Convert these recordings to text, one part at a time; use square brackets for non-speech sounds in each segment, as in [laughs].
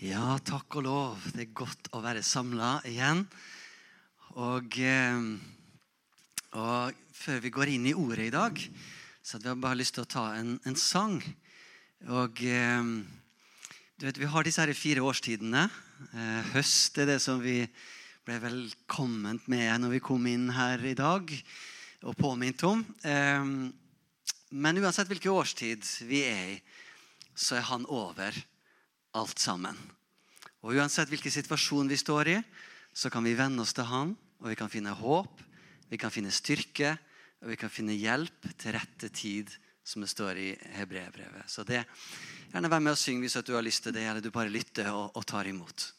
Ja, takk og lov. Det er godt å være samla igjen. Og, eh, og, før vi går inn i ordet i dag, så hadde vi bare lyst til å ta en, en sang. Og eh, du vet, Vi har disse her fire årstidene. Eh, høst er det som vi ble velkomment med når vi kom inn her i dag, og påminnet om. Men uansett hvilken årstid vi er i, så er han over alt sammen. Og Uansett hvilken situasjon vi står i, så kan vi venne oss til Han, og vi kan finne håp, vi kan finne styrke, og vi kan finne hjelp til rette tid, som det står i Hebreerbrevet. Så det, gjerne vær med og syng hvis du har lyst til det, eller du bare lytter og, og tar imot.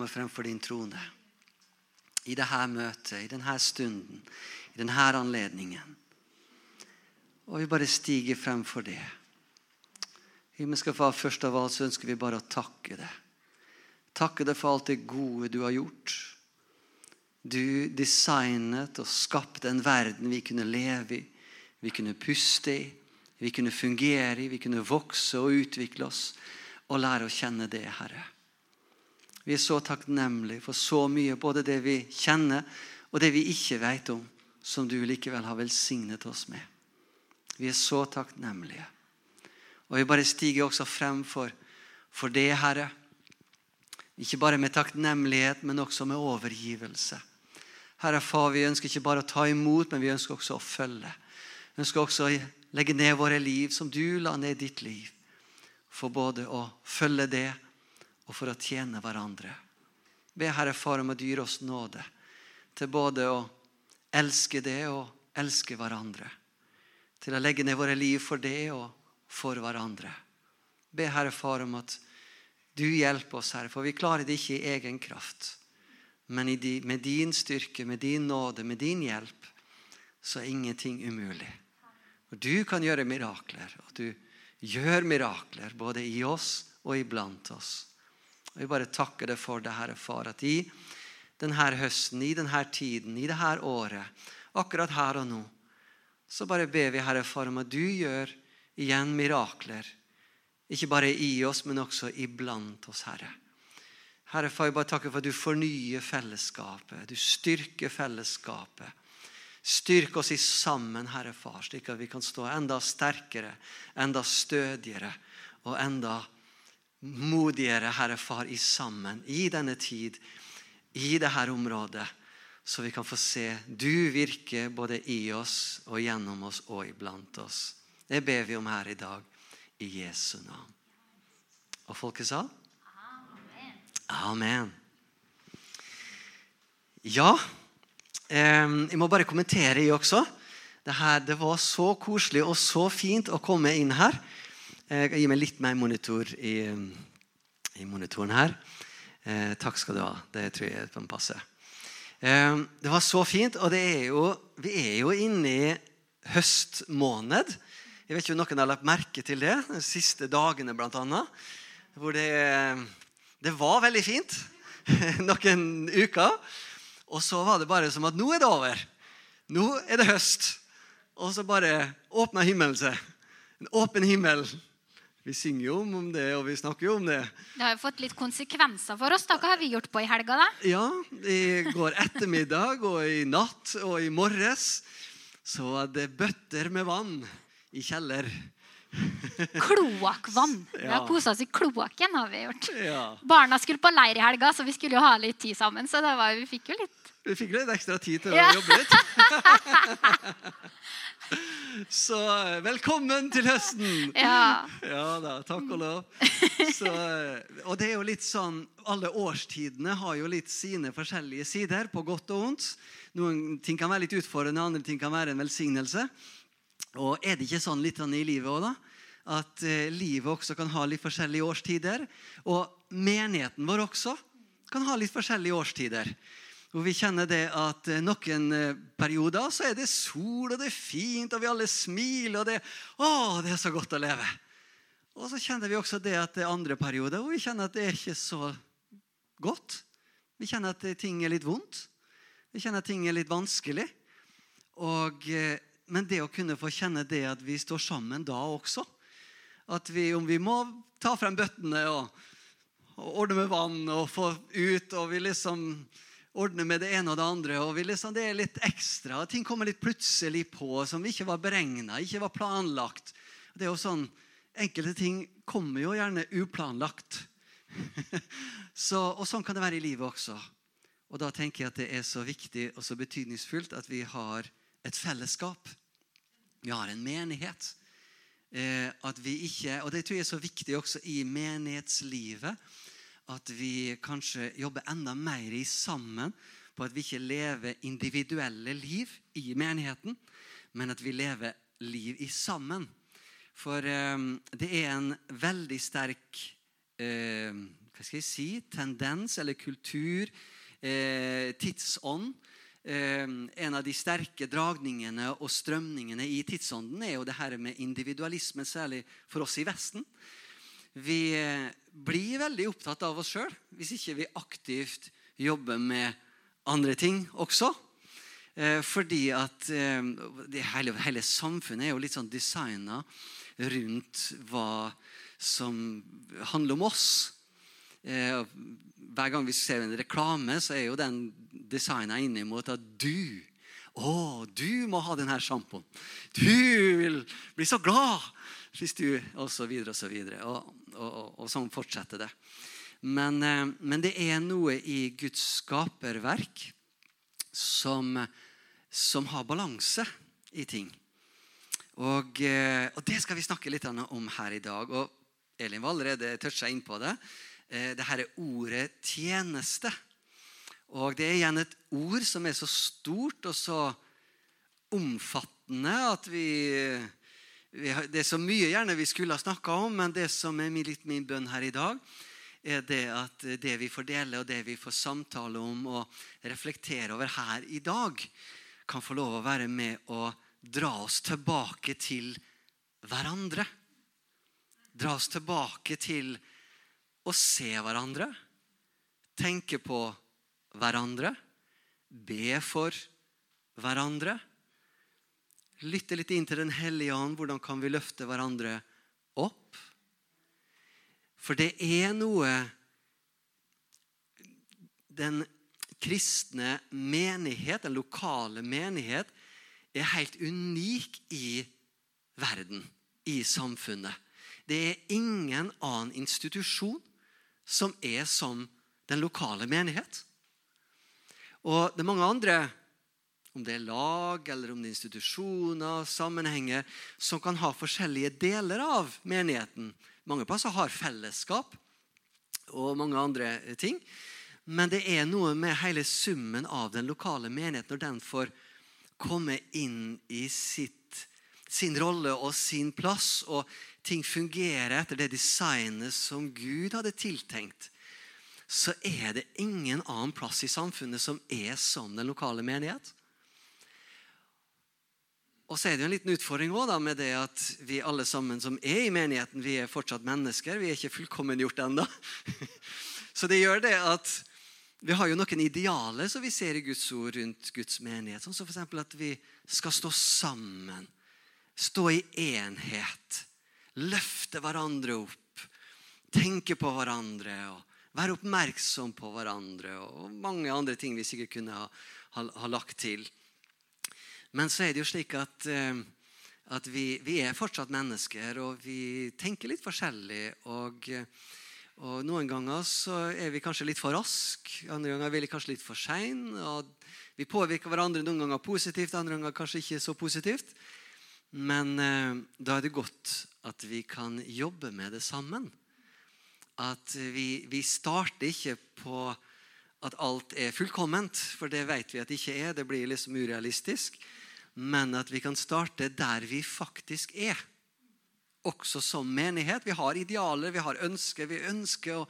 Kommer fremfor din trone. I dette møtet, i denne stunden, i denne anledningen. Og vi bare stiger frem for det. Himmelske Far, først av alt så ønsker vi bare å takke deg. Takke deg for alt det gode du har gjort. Du designet og skapte en verden vi kunne leve i, vi kunne puste i, vi kunne fungere i, vi kunne vokse og utvikle oss og lære å kjenne det, Herre. Vi er så takknemlige for så mye, både det vi kjenner og det vi ikke vet om, som du likevel har velsignet oss med. Vi er så takknemlige. Og vi bare stiger også frem for, for det, Herre. Ikke bare med takknemlighet, men også med overgivelse. Herre Far, vi ønsker ikke bare å ta imot, men vi ønsker også å følge. Vi ønsker også å legge ned våre liv som du la ned ditt liv. For både å følge det og for å tjene hverandre. Be Herre Far om å dyre oss nåde til både å elske det og elske hverandre. Til å legge ned våre liv for det og for hverandre. Be Herre Far om at du hjelper oss, Herre, for vi klarer det ikke i egen kraft. Men med din styrke, med din nåde, med din hjelp, så er ingenting umulig. Og Du kan gjøre mirakler, og du gjør mirakler både i oss og iblant oss. Og Vi bare takker deg for det, Herre Far, at i denne høsten, i denne tiden, i dette året, akkurat her og nå, så bare ber vi, Herre Far, om at du gjør igjen mirakler. Ikke bare i oss, men også iblant oss, Herre. Herre far, jeg bare takker for at du fornyer fellesskapet. Du styrker fellesskapet. Styrk oss i sammen, Herre Far, slik at vi kan stå enda sterkere, enda stødigere og enda modigere, Herre Far, i sammen i denne tid. i dette området, så vi kan få se du virke både i oss og gjennom oss og iblant oss. Det ber vi om her i dag, i Jesu navn. Og folket sa? Amen. Amen. Ja, jeg må bare kommentere, jeg også. Det, her, det var så koselig og så fint å komme inn her. Jeg kan gi meg litt mer monitor i, i monitoren her. Eh, takk skal du ha. Det tror jeg kan passe. Eh, det var så fint. Og er jo, vi er jo inne i høstmåned. Jeg vet ikke om noen har lagt merke til det de siste dagene, blant annet. Hvor det, det var veldig fint [laughs] noen uker. Og så var det bare som at nå er det over. Nå er det høst. Og så bare åpna himmelen seg. En åpen himmel. Vi synger jo om det, og vi snakker jo om det. Det har jo fått litt konsekvenser for oss. da. Hva har vi gjort på i helga? da? Ja, I går ettermiddag og i natt og i morges så var det bøtter med vann i kjeller. Kloakkvann. Vi har kosa oss i kloakken. har vi gjort. Ja. Barna skulle på leir i helga, så vi skulle jo ha litt tid sammen. Så var, vi fikk jo litt Vi fikk litt ekstra tid til å jobbe litt. [laughs] Så velkommen til høsten! Ja. ja da, takk og lov. Så, og det er jo litt sånn, Alle årstidene har jo litt sine forskjellige sider, på godt og vondt. Noen ting kan være litt utfordrende, andre ting kan være en velsignelse. Og er det ikke sånn litt sånn i livet òg, da? At eh, livet også kan ha litt forskjellige årstider. Og menigheten vår også kan ha litt forskjellige årstider. Og vi kjenner det at eh, Noen eh, perioder så er det sol, og det er fint, og vi alle smiler. og det, å, det er så godt å leve. Og så kjenner vi også det at det er andre perioder hvor vi kjenner at det er ikke så godt. Vi kjenner at ting er litt vondt. Vi kjenner at ting er litt vanskelig. Og, eh, men det å kunne få kjenne det at vi står sammen da også At vi, om vi må ta frem bøttene og, og ordne med vann og få ut og vi liksom ordne med det ene og det andre. og liksom, Det er litt ekstra. Ting kommer litt plutselig på som ikke var beregna, ikke var planlagt. Det er jo sånn, Enkelte ting kommer jo gjerne uplanlagt. [laughs] så, og sånn kan det være i livet også. Og da tenker jeg at det er så viktig og så betydningsfullt at vi har et fellesskap. Vi har en menighet. Eh, at vi ikke, og det tror jeg er så viktig også i menighetslivet at vi kanskje jobber enda mer i sammen på at vi ikke lever individuelle liv i menigheten, men at vi lever liv i sammen. For eh, det er en veldig sterk eh, hva skal jeg si, tendens eller kultur, eh, tidsånd. Eh, en av de sterke dragningene og strømningene i tidsånden er jo det her med individualisme, særlig for oss i Vesten. Vi eh, blir veldig opptatt av oss sjøl hvis ikke vi aktivt jobber med andre ting også. Eh, fordi at eh, hele, hele, samfunnet er jo litt sånn designa rundt hva som handler om oss. Hver gang vi ser en reklame, så er jo den designa innimot at du å, du må ha denne sjampoen. Du vil bli så glad hvis du Og så videre og så videre. Og, og, og, sånn fortsetter det. Men, eh, men, det er noe i Guds skaperverk som, som har balanse i ting. Og, eh, og, det skal vi snakke litt om her i dag. Og Elin var allerede toucha inn på det. Dette det her er ordet 'tjeneste'. Og det er igjen et ord som er så stort og så omfattende at vi Det er så mye gjerne vi skulle ha snakka om, men det som er litt min bønn her i dag, er det at det vi får dele, og det vi får samtale om og reflektere over her i dag, kan få lov å være med å dra oss tilbake til hverandre. Dra oss tilbake til å se hverandre, tenke på hverandre, be for hverandre. Lytte litt inn til Den hellige ånd. Hvordan kan vi løfte hverandre opp? For det er noe Den kristne menighet, den lokale menighet, er helt unik i verden, i samfunnet. Det er ingen annen institusjon som er som den lokale menighet. Og det er mange andre, om det er lag eller om det er institusjoner, sammenhenger, som kan ha forskjellige deler av menigheten. Mange plasser har fellesskap og mange andre ting. Men det er noe med hele summen av den lokale menigheten når den får komme inn i sitt, sin rolle og sin plass, og ting fungerer etter det designet som Gud hadde tiltenkt, så er det ingen annen plass i samfunnet som er som den lokale menighet. Og så er det jo en liten utfordring også da, med det at vi alle sammen som er i menigheten, vi er fortsatt mennesker. Vi er ikke fullkommengjort ennå. [laughs] Så det gjør det at vi har jo noen idealer som vi ser i Guds ord rundt Guds menighet. Sånn som f.eks. at vi skal stå sammen, stå i enhet, løfte hverandre opp, tenke på hverandre og være oppmerksom på hverandre og mange andre ting vi sikkert kunne ha, ha, ha lagt til. Men så er det jo slik at, eh, at vi, vi, er fortsatt mennesker, og vi tenker litt forskjellig. Og, og, Noen ganger så er vi kanskje litt for raske, andre ganger er vi kanskje litt for seine. Vi påvirker hverandre noen ganger positivt, andre ganger kanskje ikke så positivt. Men eh, da er det godt at vi kan jobbe med det sammen. At vi, vi starter ikke på at alt er fullkomment, for det vet vi at det ikke er. Det blir liksom urealistisk men at vi kan starte der vi faktisk er. Også som menighet. Vi har idealer, vi har ønsker. Vi ønsker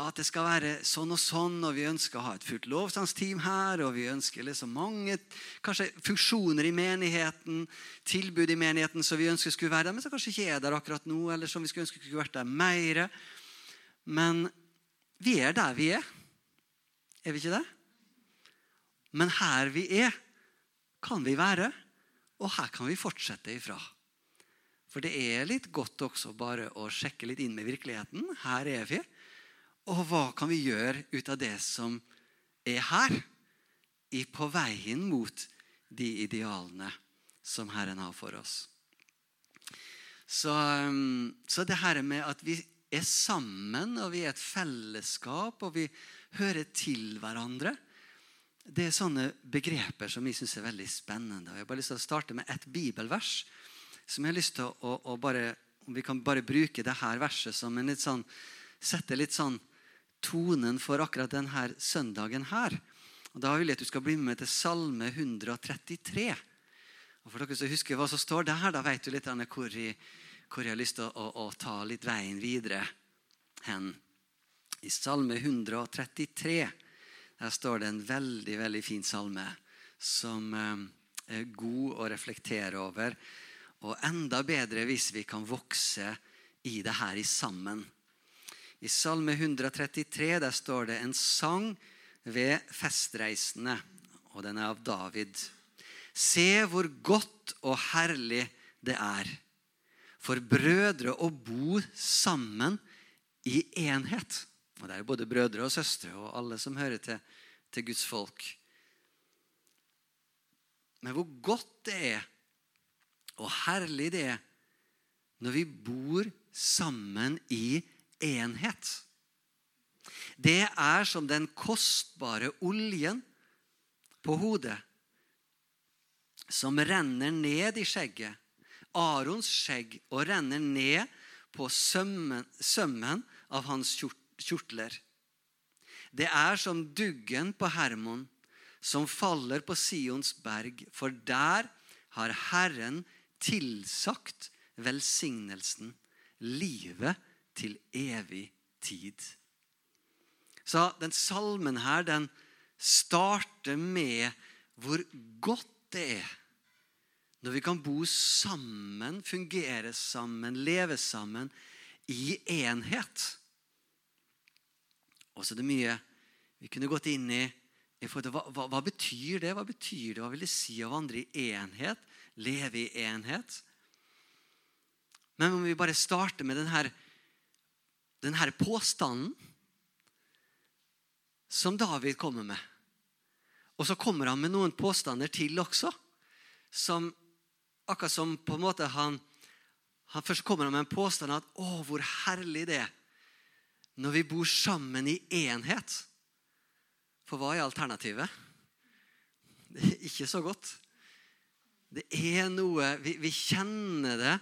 at det skal være sånn og sånn, og vi ønsker å ha et fullt lovsangsteam her. Og vi ønsker liksom mange kanskje funksjoner i menigheten, tilbud i menigheten som vi ønsker skulle være der, men som kanskje ikke er der akkurat nå, eller som vi skulle ønske skulle vært der mer. Men vi er der vi er. Er vi ikke det? Men her vi er, kan vi være, og her kan vi fortsette ifra. For det er litt godt også bare å sjekke litt inn med virkeligheten. Her er vi. Og hva kan vi gjøre ut av det som er her? I på veien mot de idealene som Herren har for oss. Så, um, så det her med at vi er sammen, og vi er et fellesskap, og vi hører til hverandre det er sånne begreper som jeg syns er veldig spennende. Jeg har bare lyst til å starte med et bibelvers som jeg har lyst til å, å bare Om vi kan bare bruke det her verset som en litt sånn Sette litt sånn tonen for akkurat denne søndagen her. Og Da vil jeg at du skal bli med til Salme 133. Og For dere som husker hva som står der, da vet du litt hvor jeg, hvor jeg har lyst til å, å, å ta litt veien videre hen. I Salme 133 her står det en veldig veldig fin salme som eh, er god å reflektere over. Og enda bedre hvis vi kan vokse i det her i sammen. I Salme 133 der står det en sang ved festreisende, og den er av David. Se hvor godt og herlig det er for brødre å bo sammen i enhet. Og Det er jo både brødre og søstre og alle som hører til, til Guds folk. Men hvor godt det er, og herlig det er, når vi bor sammen i enhet. Det er som den kostbare oljen på hodet som renner ned i skjegget, Arons skjegg, og renner ned på sømmen, sømmen av hans kjortel kjortler. Det er som duggen på Hermon, som faller på Sions berg, for der har Herren tilsagt velsignelsen, livet til evig tid. Så den salmen her, den starter med hvor godt det er når vi kan bo sammen, fungere sammen, leve sammen i enhet. Og så er det mye vi kunne gått inn i. hva, hva, hva, betyr det? Hva betyr det? Hva vil det si å vandre i enhet? Leve i enhet? Men om vi bare starter med denne, denne påstanden som David kommer med. Og så kommer han med noen påstander til også. Som akkurat som på en måte han, han Først kommer han med en påstand at 'Å, hvor herlig det er' når vi bor sammen i enhet. For hva er alternativet? Det [laughs] er ikke så godt. Det er noe Vi, vi kjenner det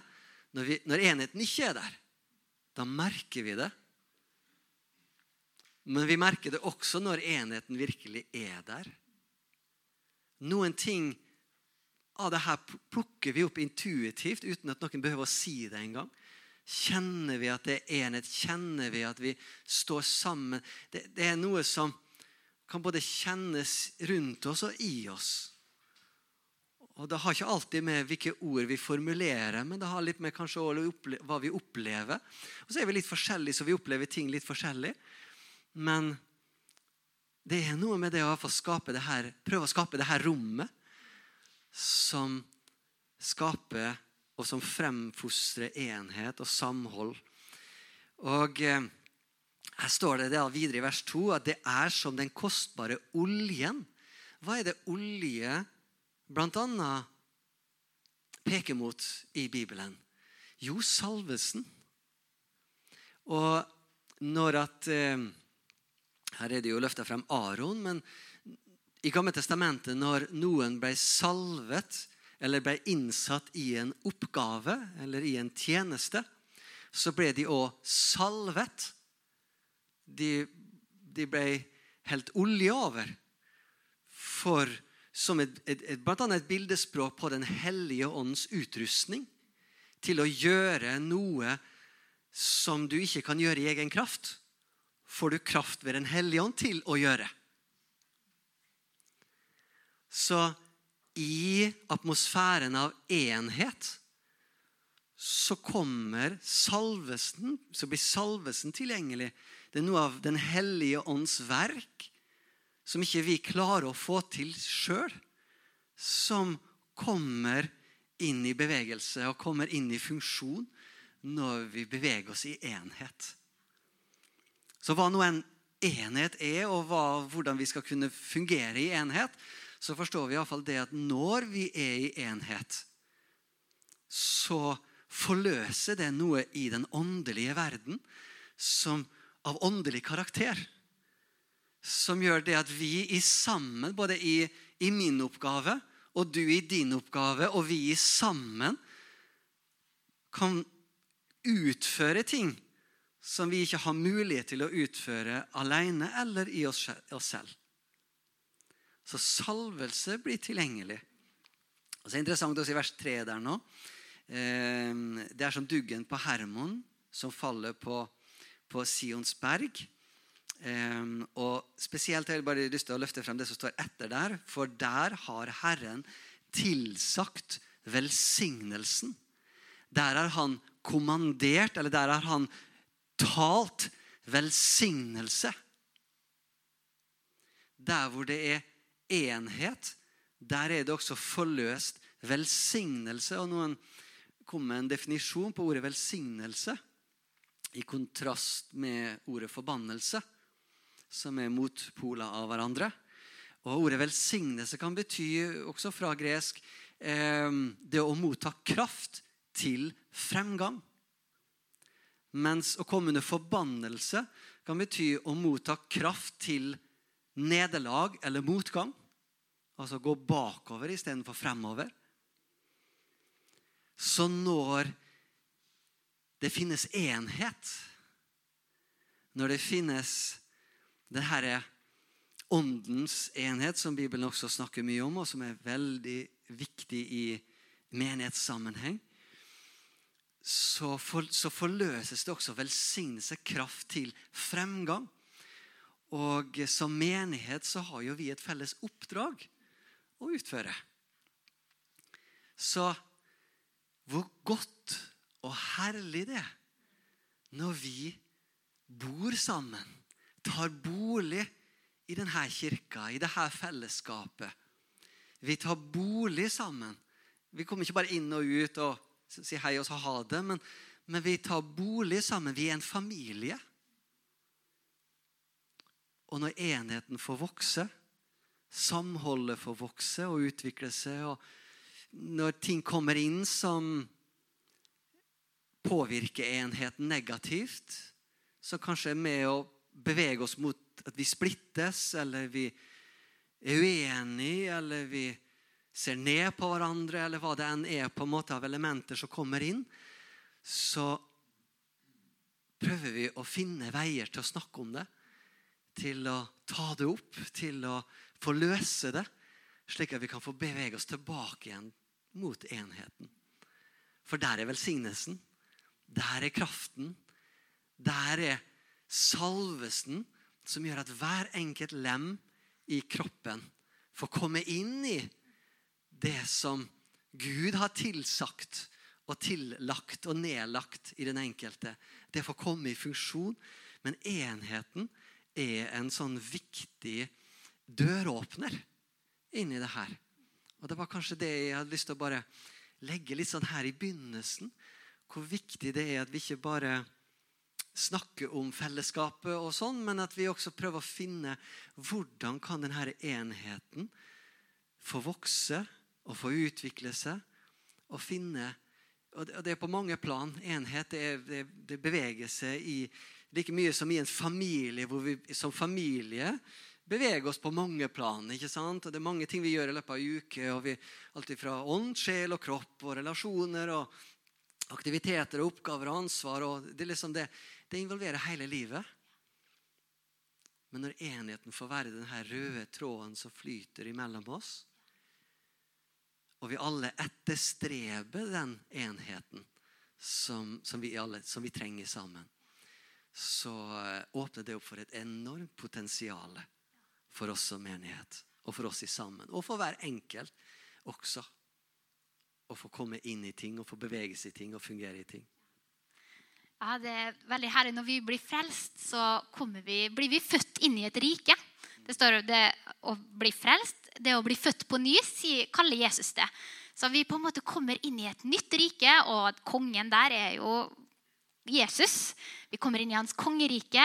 når, vi, når enheten ikke er der. Da merker vi det. Men vi merker det også når enheten virkelig er der. Noen ting av det her plukker vi opp intuitivt uten at noen behøver å si det engang. Kjenner vi at det er enhet? Kjenner vi at vi står sammen? Det, det er noe som kan både kjennes rundt oss og i oss. Og Det har ikke alltid med hvilke ord vi formulerer, men det har litt med kanskje hva vi opplever. Og så er vi litt forskjellige, så vi opplever ting litt forskjellig. Men det er noe med det å skape det her, prøve å skape det her rommet som skaper og som fremfostrer enhet og samhold. Og eh, Her står det videre i vers 2 at det er som den kostbare oljen. Hva er det olje bl.a. peker mot i Bibelen? Jo, salvelsen. Og når at eh, Her er det jo løfta frem Aron, men i Gamle testamentet, når noen ble salvet eller ble innsatt i en oppgave eller i en tjeneste, så ble de òg salvet. De, de, ble helt olje over for som et, et, et, blant annet et bildespråk på Den hellige ånds utrustning til å gjøre noe som du ikke kan gjøre i egen kraft, får du kraft ved Den hellige ånd til å gjøre. Så i atmosfæren av enhet så kommer salvesen, så blir salvesen tilgjengelig. Det er noe av Den hellige ånds verk som ikke vi klarer å få til sjøl, som kommer inn i bevegelse og kommer inn i funksjon når vi beveger oss i enhet. Så hva nå en enhet er, og hva, hvordan vi skal kunne fungere i enhet, så forstår vi iallfall det at når vi er i enhet, så forløser det noe i den åndelige verden som av åndelig karakter som gjør det at vi i sammen, både i, i, min oppgave og du i din oppgave, og vi i sammen kan utføre ting som vi ikke har mulighet til å utføre alene eller i oss selv. Så salvelse blir tilgjengelig. Og så er det interessant å si vers 3 der nå. Eh, det er som duggen på Hermon som faller på, på Sions berg. Um, og Spesielt har jeg bare lyst til å løfte frem det som står etter der. For der har Herren tilsagt velsignelsen. Der har han kommandert, eller der har han talt velsignelse. Der hvor det er enhet, der er det også forløst velsignelse. Og noen kom med en definisjon på ordet velsignelse i kontrast med ordet forbannelse som er motpoler av hverandre. Og Ordet velsignelse kan bety, også fra gresk, eh, det å motta kraft til fremgang. Mens å komme under forbannelse kan bety å motta kraft til nederlag eller motgang. Altså gå bakover istedenfor fremover. Så når det finnes enhet, når det finnes det her er åndens enhet, som Bibelen også snakker mye om, og som er veldig viktig i menighetssammenheng. Så, for, så forløses det også velsignelse, kraft til fremgang. Og som menighet så har jo vi et felles oppdrag å utføre. Så hvor godt og herlig det er når vi bor sammen tar bolig i denne kirka, i dette fellesskapet. Vi tar bolig sammen. Vi kommer ikke bare inn og ut og sier hei og så ha det, men, men vi tar bolig sammen. Vi er en familie. Og når enheten får vokse, samholdet får vokse og utvikle seg, og når ting kommer inn som påvirker enheten negativt, så kanskje er med å bevege oss mot at vi splittes, eller vi er uenige, eller vi ser ned på hverandre, eller hva det enn er på en måte av elementer som kommer inn, så prøver vi å finne veier til å snakke om det. Til å ta det opp, til å få løse det. Slik at vi kan få bevege oss tilbake igjen mot enheten. For der er velsignelsen. Der er kraften. Der er salvesen som gjør at hver enkelt lem i kroppen får komme inn i det som Gud har tilsagt og tillagt og nedlagt i den enkelte. Det får komme i funksjon. Men enheten er en sånn viktig døråpner inn i det her. Og Det var kanskje det jeg hadde lyst til å bare legge litt sånn her i begynnelsen. Hvor viktig det er at vi ikke bare snakker om fellesskapet, og sånn, men at vi også prøver å finne hvordan kan denne enheten få vokse og få utvikle seg og finne og det er på mange plan. Enhet det, det, det beveger seg i like mye som i en familie, hvor vi som familie beveger oss på mange plan. ikke sant? Og Det er mange ting vi gjør i løpet av en uke. og vi, Alt fra ånd, sjel og kropp og relasjoner og aktiviteter og oppgaver og ansvar. og Det, liksom det, det involverer hele livet. Men når enheten får være den her røde tråden som flyter imellom oss, og vi alle etterstreber den enheten som, som, vi, alle, som vi trenger sammen, så eh, åpner det opp for et enormt potensial for oss som menighet. Og for oss i sammen. Og for hver enkelt også. Å få komme inn i ting og få bevege seg i ting og fungere i ting. Ja, det er veldig herlig. Når vi blir frelst, så vi, blir vi født inn i et rike. Det står det å bli frelst, det å bli født på ny, kaller Jesus det. Så vi på en måte kommer inn i et nytt rike, og kongen der er jo Jesus. Vi kommer inn i hans kongerike.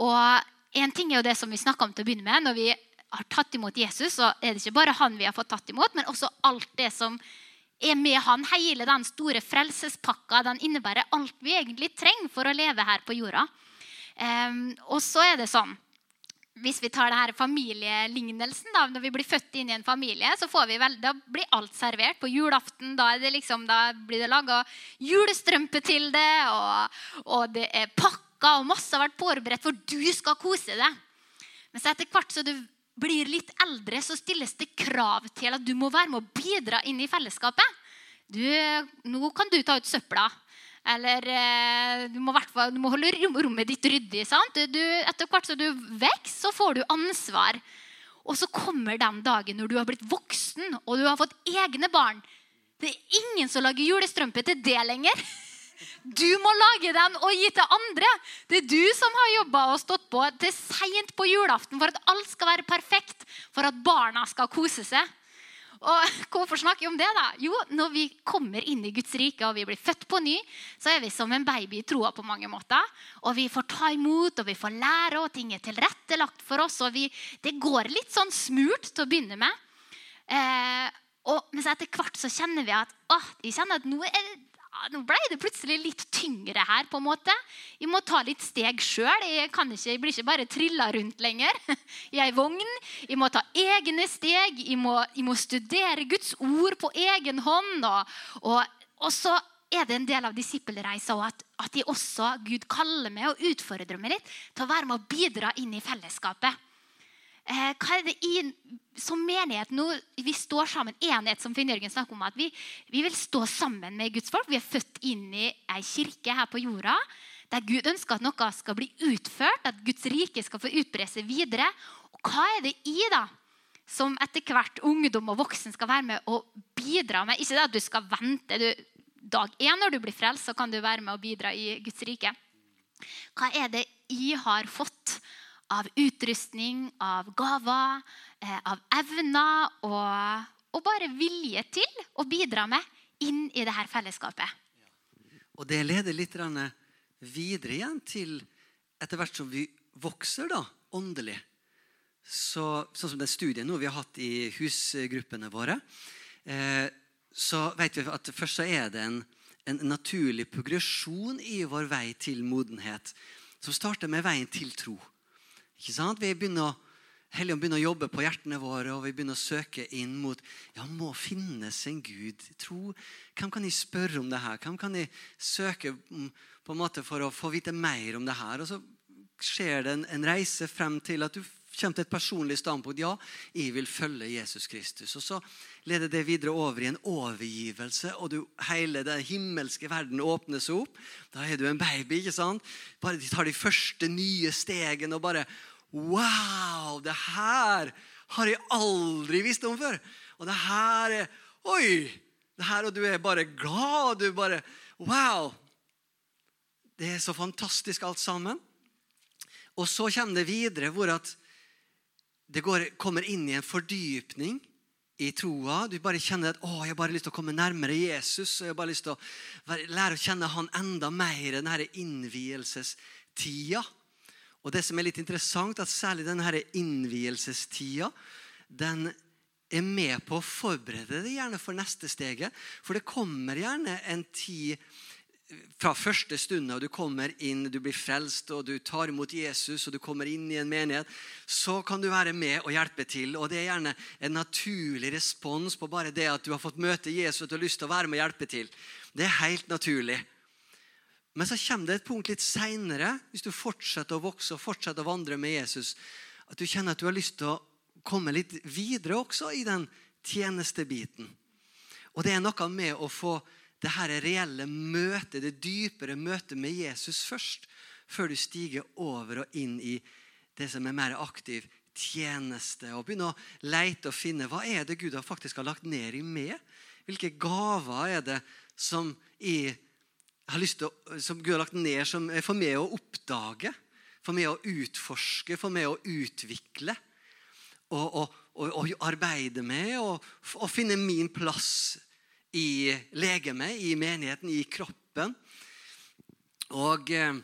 Og en ting er jo det som vi snakka om til å begynne med. Når vi har tatt imot Jesus, så er det ikke bare han vi har fått tatt imot, men også alt det som er med han. Hele den store frelsespakka. Den innebærer alt vi egentlig trenger for å leve her på jorda. Um, og så er det sånn hvis vi tar det her familielignelsen, da, når vi blir født inn i en familie, så vi vel, da blir alt servert. På julaften da, liksom, da blir det laga julestrømpe til det, og, og, det er pakka, og masse har vært forberedt, for du skal kose deg. Men så etter hvert som du blir litt eldre, så stilles det krav til at du må være med å bidra inn i fellesskapet. Du, nå kan du ta ut søpla. Eller eh, du må, du må holde rommet ditt ryddig. sant? Du, etter hvert som du vokser, så får du ansvar. Og så kommer den dagen når du har blitt voksen og du har fått egne barn. Det er ingen som lager julestrømpe til det lenger. Du må lage den og gi til andre. Det er du som har jobba og stått på til seint på julaften for at alt skal være perfekt, for at barna skal kose seg. Og Hvorfor snakker vi om det? da? Jo, Når vi kommer inn i Guds rike og vi blir født på ny, så er vi som en baby i troa på mange måter. Og Vi får ta imot og vi får lære, og ting er tilrettelagt for oss. og vi, Det går litt sånn smurt til å begynne med. Eh, og, men etter hvert så kjenner vi at, å, vi kjenner at nå er nå ble det plutselig litt tyngre her. på en måte. Jeg må ta litt steg sjøl. Jeg, jeg, blir ikke bare trilla rundt lenger [laughs] i ei vogn. Jeg må ta egne steg. Jeg må, jeg må studere Guds ord på egen hånd. Og, og, og så er det en del av disippelreisa at, at jeg også, Gud kaller meg og utfordrer meg litt til å være med og bidra inn i fellesskapet. Eh, hva er det i, som menighet nå, Vi står sammen. Enhet, som Finn Jørgen snakker om. at vi, vi, vil stå sammen med Guds folk. Vi er født inn i ei kirke her på jorda der Gud ønsker at noe skal bli utført, at Guds rike skal få utbre seg videre. Og hva er det i da, som etter hvert ungdom og voksen skal være med og bidra med? Ikke det at du skal vente. Du, dag én når du blir frelst, så kan du være med og bidra i Guds rike. Hva er det I har fått av utrustning, av gaver, eh, av evner og, og, bare vilje til å bidra med inn i dette fellesskapet. Og det leder litt videre igjen til etter hvert som vi vokser da, åndelig. Så, sånn som den studien nå vi har hatt i husgruppene våre, eh, så vet vi at først så er det en, en naturlig progresjon i vår vei til modenhet. Som starter med veien til tro. Ikke sant? Vi begynner Helligånd begynner å jobbe på hjertene våre, og vi begynner å søke inn mot ja, må finnes en Gud. Tro, Hvem kan jeg spørre om det her? Hvem kan jeg søke på en måte for å få vite mer om det her? Og så skjer det en, en reise frem til at du kommer til et personlig standpunkt. Ja, jeg vil følge Jesus Kristus. Og Så leder det videre over i en overgivelse, og du, hele den himmelske verden åpner seg opp. Da er du en baby. ikke sant? Bare De tar de første nye stegene og bare Wow! Det her har jeg aldri visst om før. Og det her er Oi! Det her, og du er bare glad. Du bare Wow! Det er så fantastisk alt sammen. Og så kommer det videre hvor at det går, kommer inn i en fordypning i troa. Du bare kjenner at å, jeg har bare lyst til å komme nærmere Jesus. og jeg har bare lyst til å lære å kjenne han enda mer denne innvielsestida. Og det som er litt interessant, at særlig denne innvielsestida den er med på å forberede deg gjerne for neste steget. For det kommer gjerne en tid fra første stund og du kommer inn, du blir frelst og du tar imot Jesus og du kommer inn i en menighet, så kan du være med og hjelpe til. Og Det er gjerne en naturlig respons på bare det at du har fått møte Jesus og du har lyst til å være med og hjelpe til. Det er helt naturlig. Men så kommer det et punkt litt seinere, hvis du fortsetter å vokse og fortsetter å vandre med Jesus, at du kjenner at du har lyst til å komme litt videre også i den tjenestebiten. Og det er noe med å få det her reelle møtet, det dypere møtet med Jesus først, før du stiger over og inn i det som er mer aktiv tjeneste. Og begynne å leite og finne hva er det Gud faktisk har lagt ned i meg. Hvilke gaver er det som i har lyst til å, som Gud har lagt ned, som er for meg å oppdage, for meg å utforske, for meg å utvikle. Og, og, og, og arbeide med og, finne min plass i legemet, i menigheten, i kroppen. Og eh,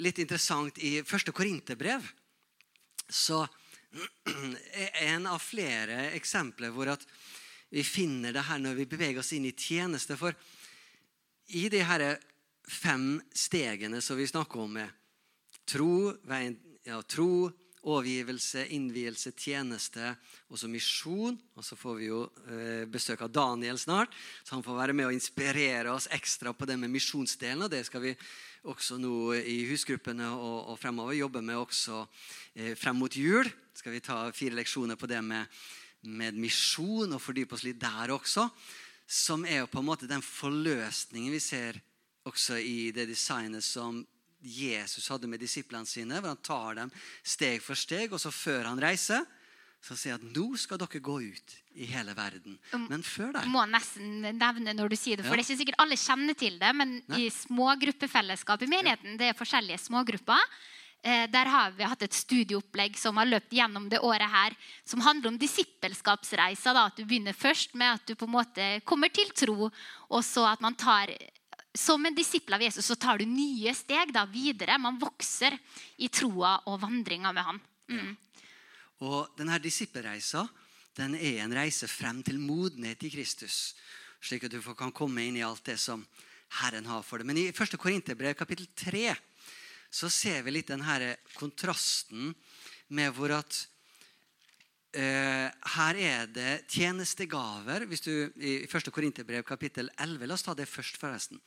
litt interessant i første Korinterbrev så [clears throat] er en av flere eksempler hvor at vi finner det her når vi beveger oss inn i tjeneste. For i de her fem stegene som vi snakker om, er tro, veien, ja, tro overgivelse, innvielse, tjeneste og så misjon. Og så får vi jo eh, besøk av Daniel snart, så han får være med og inspirere oss ekstra på det med misjonsdelen. Og det skal vi også nå i husgruppene og, og fremover jobbe med også eh, frem mot jul. Skal vi ta fire leksjoner på det med, med misjon og fordype oss litt der også. Som er jo på en måte den forløsningen vi ser også i det designet som Jesus hadde med disiplene sine. hvor Han tar dem steg for steg, og så før han reiser, så sier han at nå skal dere gå ut i hele verden. Men før det må nesten nevne når du sier det, for ja. det er ikke sikkert alle kjenner til det. Men Nei. i smågruppefellesskap i menigheten, det er forskjellige smågrupper. Eh, der har vi hatt et studieopplegg som har løpt gjennom det året her, som handler om disippelskapsreiser. Da, at du begynner først med at du på en måte kommer til tro, og så at man tar som en disippel av Jesus så tar du nye steg da, videre. Man vokser i troa og vandringa med han. Mm. Og denne disippelreisa den er en reise frem til modenhet i Kristus. Slik at du kan komme inn i alt det som Herren har for deg. Men i 1. Korinterbrev kapittel 3 så ser vi litt denne kontrasten med hvor at her er det tjenestegaver. Hvis du, I 1. Korinterbrev kapittel 11 La oss ta det først, forresten.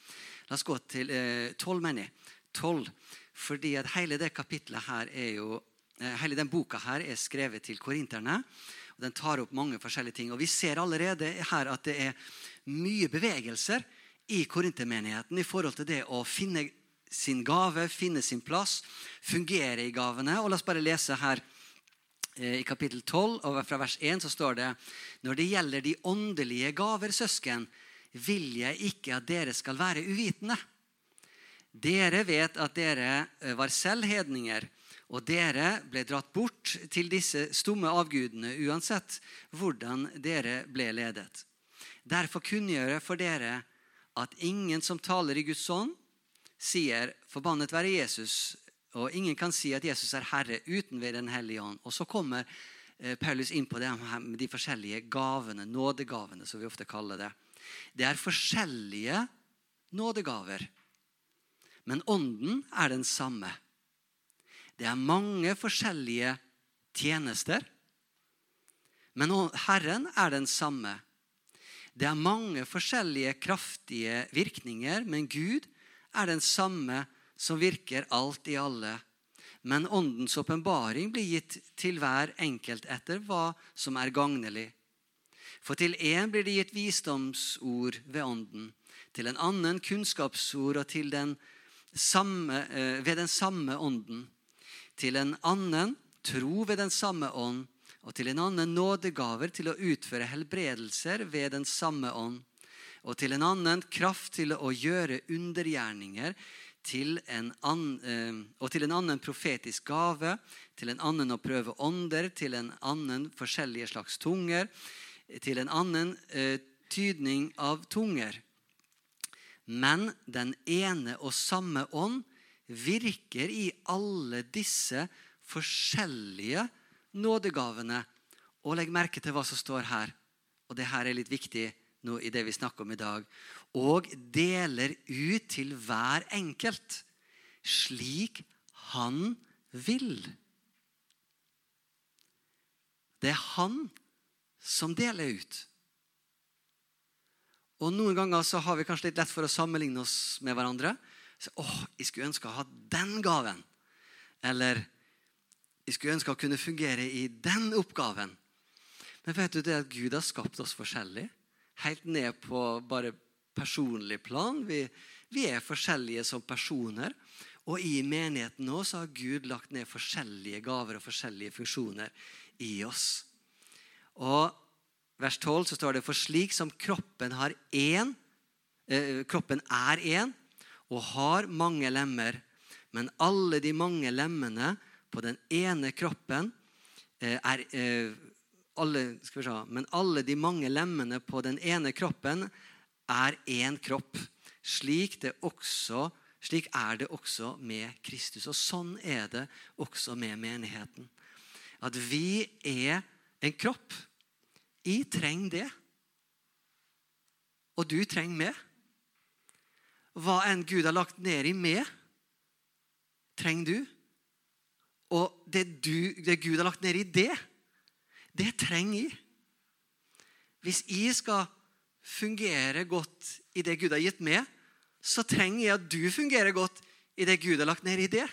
La oss gå til eh, 12, mener jeg. 12. Fordi at hele det kapittelet her er jo eh, Hele den boka her er skrevet til korinterne. og Den tar opp mange forskjellige ting. Og Vi ser allerede her at det er mye bevegelser i korintermenigheten i forhold til det å finne sin gave, finne sin plass, fungere i gavene. Og La oss bare lese her Eh, I kapittel 12 og fra vers 1 så står det Når det gjelder de åndelige gaver, søsken, vil jeg ikke at dere skal være uvitende. Dere vet at dere eh, var selv hedninger, og dere ble dratt bort til disse stumme avgudene uansett hvordan dere ble ledet. Derfor kunngjør jeg for dere at ingen som taler i Guds ånd, sier 'forbannet være Jesus' Og ingen kan si at Jesus er Herre uten ved Den hellige ånd. Og så kommer eh, Paulus inn på det med de forskjellige gavene, nådegavene, som vi ofte kaller det. Det er forskjellige nådegaver, men ånden er den samme. Det er mange forskjellige tjenester. Men Herren er den samme. Det er mange forskjellige kraftige virkninger, men Gud er den samme som virker alt i alle. Men Åndens åpenbaring blir gitt til hver enkelt etter hva som er gagnelig. For til én blir det gitt visdomsord ved Ånden, til en annen kunnskapsord og til den samme, eh, ved den samme Ånden. Til en annen tro ved den samme ånd og til en annen nådegaver til å utføre helbredelser ved den samme ånd, og til en annen kraft til å gjøre undergjerninger, til annen, eh, og til en annen profetisk gave, til en annen å prøve ånder, til en annen forskjellige slags tunger, til en annen eh, tydning av tunger. Men den ene og samme ånd virker i alle disse forskjellige nådegavene. Og legg merke til hva som står her. Og det her er litt viktig nå i det vi snakker om i dag. Og deler ut til hver enkelt slik han vil. Det er han som deler ut. Og Noen ganger så har vi kanskje litt lett for å sammenligne oss med hverandre. Så, åh, jeg skulle ønske å ha den gaven. Eller jeg skulle ønske å kunne fungere i den oppgaven. Men vet du det at Gud har skapt oss forskjellig? Helt ned på bare personlig plan. Vi, vi er forskjellige som personer. Og i menigheten nå har Gud lagt ned forskjellige gaver og forskjellige funksjoner i oss. Og vers 12 så står det for slik som kroppen har én eh, Kroppen er én og har mange lemmer, men alle de mange lemmene på den ene kroppen eh, er eh, alle, se, Men alle de mange lemmene på den ene kroppen er én kropp. Slik, også, slik er det også med Kristus. Og sånn er det også med menigheten. At vi er en kropp. Jeg trenger det. Og du trenger meg. Hva enn Gud har lagt ned i meg, trenger du. Og det, du, det Gud har lagt ned i det, det trenger jeg. Hvis jeg skal fungere godt i det Gud har gitt meg, så trenger jeg at du fungerer godt i det Gud har lagt ned i det.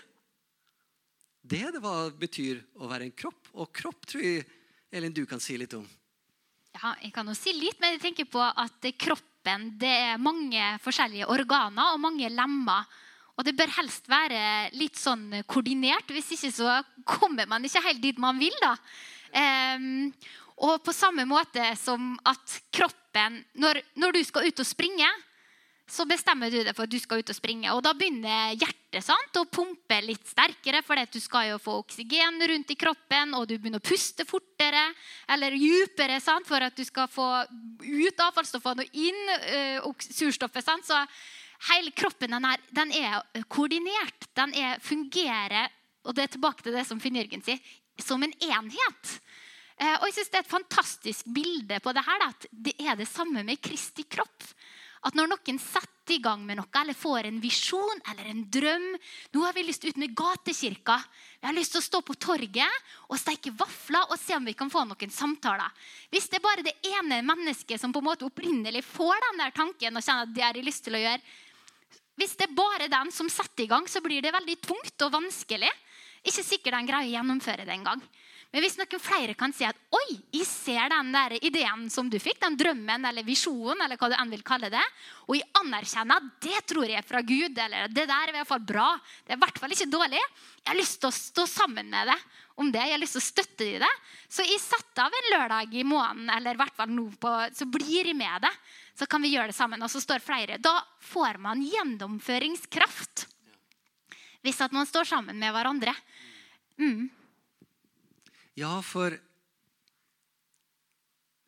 Det er det hva betyr å være en kropp. Og kropp tror jeg Elin, du kan si litt om. Ja, jeg kan jo si litt, men jeg tenker på at kroppen det er mange forskjellige organer og mange lemmer. Og det bør helst være litt sånn koordinert. Hvis ikke så kommer man ikke helt dit man vil. da. Um, og på samme måte som at kroppen når, når, du skal ut og springe, så bestemmer du deg for at du skal ut og springe. Og da begynner hjertet sant, å pumpe litt sterkere, for du skal jo få oksygen rundt i kroppen, og du begynner å puste fortere eller dypere for at du skal få ut avfallsstoffene og inn uh, surstoffet. Sant? Så hele kroppen den er, den er koordinert. Den er, fungerer og det er tilbake til det som Finn Jørgen sier, som en enhet. Eh, og jeg synes Det er et fantastisk bilde på det her, at det er det samme med Kristi kropp. At når noen setter i gang med noe, eller får en visjon eller en drøm Nå har vi lyst ut med gatekirka. Vi har lyst til å stå på torget og steike vafler og se om vi kan få noen samtaler. Hvis det er bare det ene mennesket som på en måte opprinnelig får den der tanken, og kjenner at det har jeg lyst til å gjøre, hvis det er bare den som setter i gang, så blir det veldig tungt og vanskelig. Ikke sikkert den greier å gjennomføre det engang. Men hvis noen flere kan si at oi, jeg ser den der ideen som du fikk, den drømmen eller visjonen, eller hva du enn vil kalle det, og jeg anerkjenner at det tror jeg er fra Gud, eller det der er i hvert fall bra, det er i hvert fall ikke dårlig, jeg har lyst til å stå sammen med det om det, jeg har lyst til å støtte det i det, så jeg setter av en lørdag i måneden, eller i hvert fall nå på, så blir jeg med det så kan vi gjøre det sammen. Og så står flere. Da får man gjennomføringskraft. Hvis at man står sammen med hverandre. Mm. Ja, for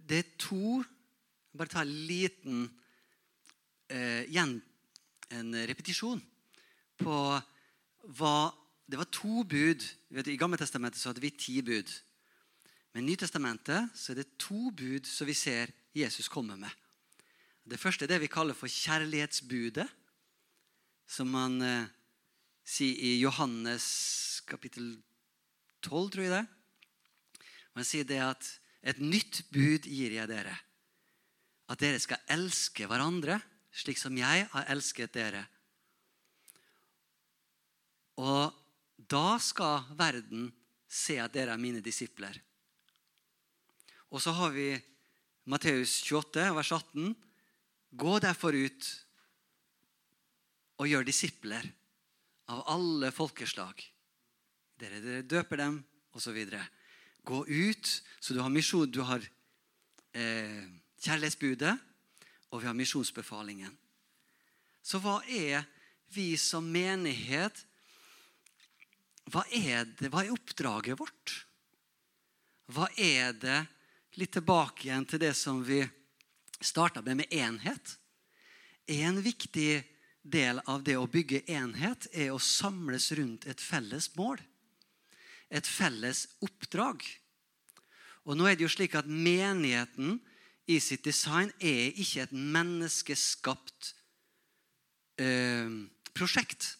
det er to Bare ta en liten eh, igjen, en repetisjon på hva Det var to bud. Vet, I Gamle testamentet så hadde vi ti bud. Men i Nytestamentet så er det to bud som vi ser Jesus komme med. Det første er det vi kaller for kjærlighetsbudet. Som man eh, sier i Johannes kapittel 12, tror jeg det. Og Han sier det at et nytt bud gir jeg dere. At dere skal elske hverandre slik som jeg har elsket dere. Og da skal verden se at dere er mine disipler. Og så har vi Matteus 28, vers 18. Gå derfor ut og gjør disipler av alle folkeslag. Dere, dere døper dem, osv. Gå ut, så du har misjon. Du har eh, kjærlighetsbudet, og vi har misjonsbefalingen. Så hva er vi som menighet hva er, det, hva er oppdraget vårt? Hva er det Litt tilbake igjen til det som vi starta med, med enhet. En viktig del av det å bygge enhet er å samles rundt et felles mål. Et felles oppdrag. Og nå er det jo slik at Menigheten i sitt design er ikke et menneskeskapt eh, prosjekt.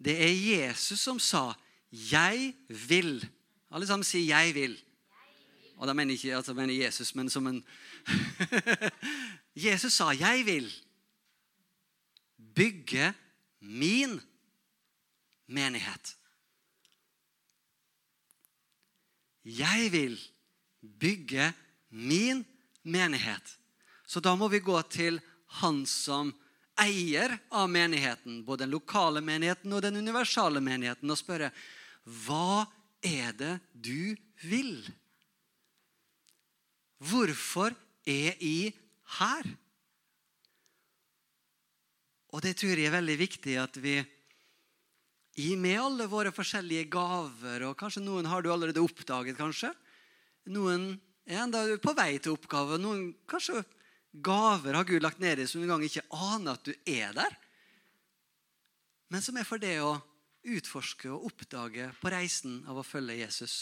Det er Jesus som sa 'Jeg vil'. Alle sammen sier 'jeg vil'. Og da mener jeg ikke altså mener Jesus, men som en [laughs] Jesus sa 'Jeg vil bygge min menighet'. Jeg vil bygge min menighet. Så da må vi gå til han som eier av menigheten, både den lokale menigheten og den universale menigheten, og spørre hva er det du vil? Hvorfor er jeg her? Og det tror jeg er veldig viktig at vi i med alle våre forskjellige gaver, og kanskje noen har du allerede oppdaget, kanskje. Noen er enda på vei til oppgave. Noen kanskje gaver har Gud lagt ned i som du gang ikke aner at du er der. Men som er for det å utforske og oppdage på reisen av å følge Jesus.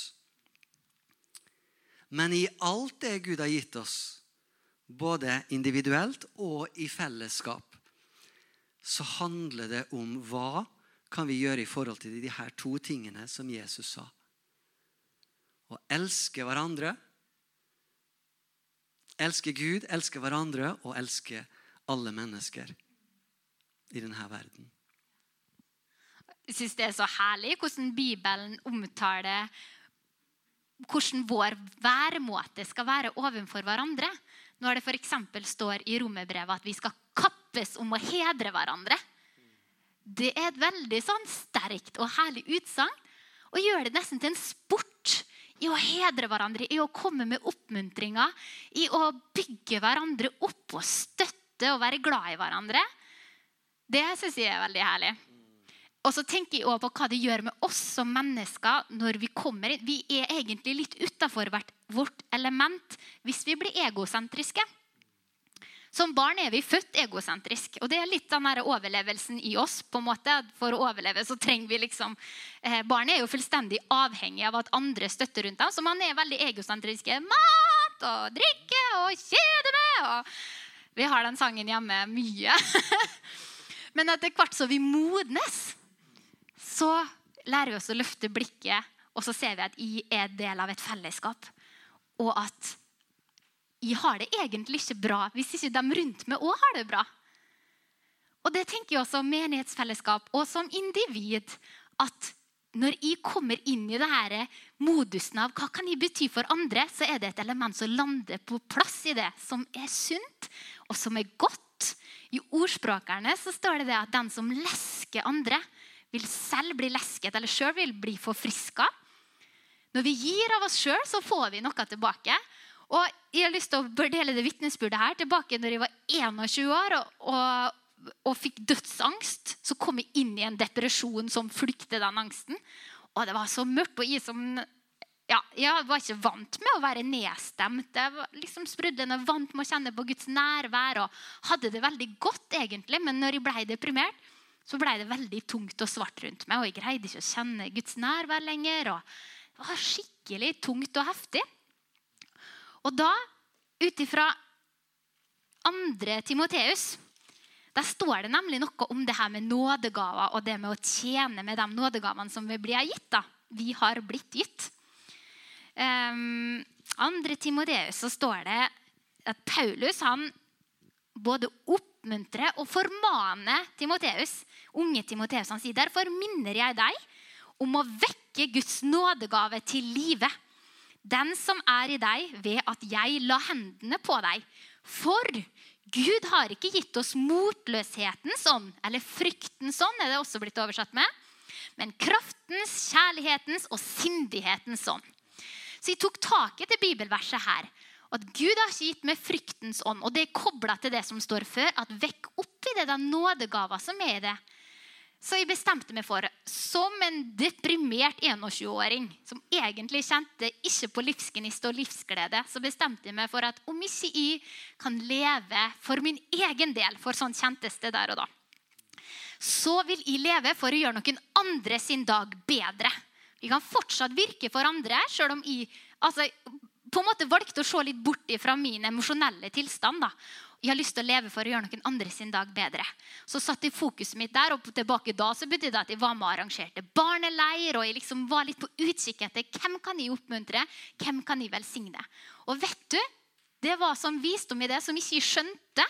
Men i alt det Gud har gitt oss, både individuelt og i fellesskap, så handler det om hva kan vi gjøre i forhold til de her to tingene som Jesus sa. Å elske hverandre Elske Gud, elske hverandre og elske alle mennesker i denne verden. Jeg syns det er så herlig hvordan Bibelen omtaler hvordan vår væremåte skal være overfor hverandre. Når det f.eks. står i romerbrevet at vi skal kappes om å hedre hverandre. Det er et veldig sånn sterkt og herlig utsagn. Og gjør det nesten til en sport i å hedre hverandre, i å komme med oppmuntringer, i å bygge hverandre opp og støtte og være glad i hverandre. Det syns jeg er veldig herlig. Og så tenker jeg også på hva det gjør med oss som mennesker når vi kommer inn. Vi er egentlig litt utafor vårt element hvis vi blir egosentriske. Som barn er vi født egosentrisk. Og det er litt den der overlevelsen i oss. på en måte. For å overleve så trenger vi liksom eh, Barn er jo fullstendig avhengig av at andre støtter rundt dem. Så man er veldig egosentriske. Mat og drikke og kjede med. Og vi har den sangen hjemme mye. [laughs] Men etter hvert så vi modnes, så lærer vi oss å løfte blikket, og så ser vi at I er del av et fellesskap. Og at jeg har det egentlig ikke bra hvis ikke de rundt meg òg har det bra. Og det tenker jeg også om menighetsfellesskap og som individ. At når jeg kommer inn i det her modusen av hva kan jeg bety for andre, så er det et element som lander på plass i det, som er sunt og som er godt. I ordspråkerne så står det, det at den som lesker andre, vil selv bli lesket eller sjøl vil bli forfriska. Når vi gir av oss sjøl, så får vi noe tilbake. Og Jeg har lyst til å dele det vitnesbyrdet her tilbake når jeg var 21 år og, og, og, fikk dødsangst. Så kom jeg inn i en depresjon som flykte den angsten. Og det var så mørkt. og jeg som ja, jeg var ikke vant med å være nedstemt. Jeg var liksom sprudlende vant med å kjenne på Guds nærvær og hadde det veldig godt, egentlig. Men når jeg ble deprimert, så ble det veldig tungt og svart rundt meg. Og jeg greide ikke å kjenne Guds nærvær lenger. og Det var skikkelig tungt og heftig. Og da, ut ifra andre Timoteus, Der står det nemlig noe om det her med nådegaver og det med å tjene med de nådegavene som vi blir gitt. da. Vi har blitt gitt. Um, andre Timoteus så står det at Paulus han både oppmuntrer og formaner Timoteus. Unge Timoteus han sier derfor minner jeg deg om å vekke Guds nådegave til live. Den som er i deg ved at jeg la hendene på deg. For Gud har ikke gitt oss motløshetens ånd, eller fryktens ånd, er det også blitt oversatt med, men kraftens, kjærlighetens og sindighetens ånd. Så jeg tok tak i det bibelverset her. At Gud har ikke gitt meg fryktens ånd. Og det er kobla til det som står før. At vekk opp i det den nådegava som er i det. Så jeg bestemte meg for, som en deprimert 21-åring, som egentlig kjente ikke på livsgnist og livsglede, så bestemte jeg meg for at om ikke jeg kan leve for min egen del, for sånn kjentes det der og da, så vil jeg leve for å gjøre noen andre sin dag bedre. Vi kan fortsatt virke for andre, sjøl om jeg altså, på en måte valgte å se litt bort fra min emosjonelle tilstand. da. Jeg har lyst til å leve for å gjøre noen andre sin dag bedre. Så satt jeg fokuset mitt der, og tilbake da så betydde det at jeg var med og arrangerte barneleir. Og jeg liksom var litt på utkikk etter hvem kan jeg oppmuntre, hvem kan jeg velsigne. Og vet du, det var som visdom i det som ikke jeg skjønte.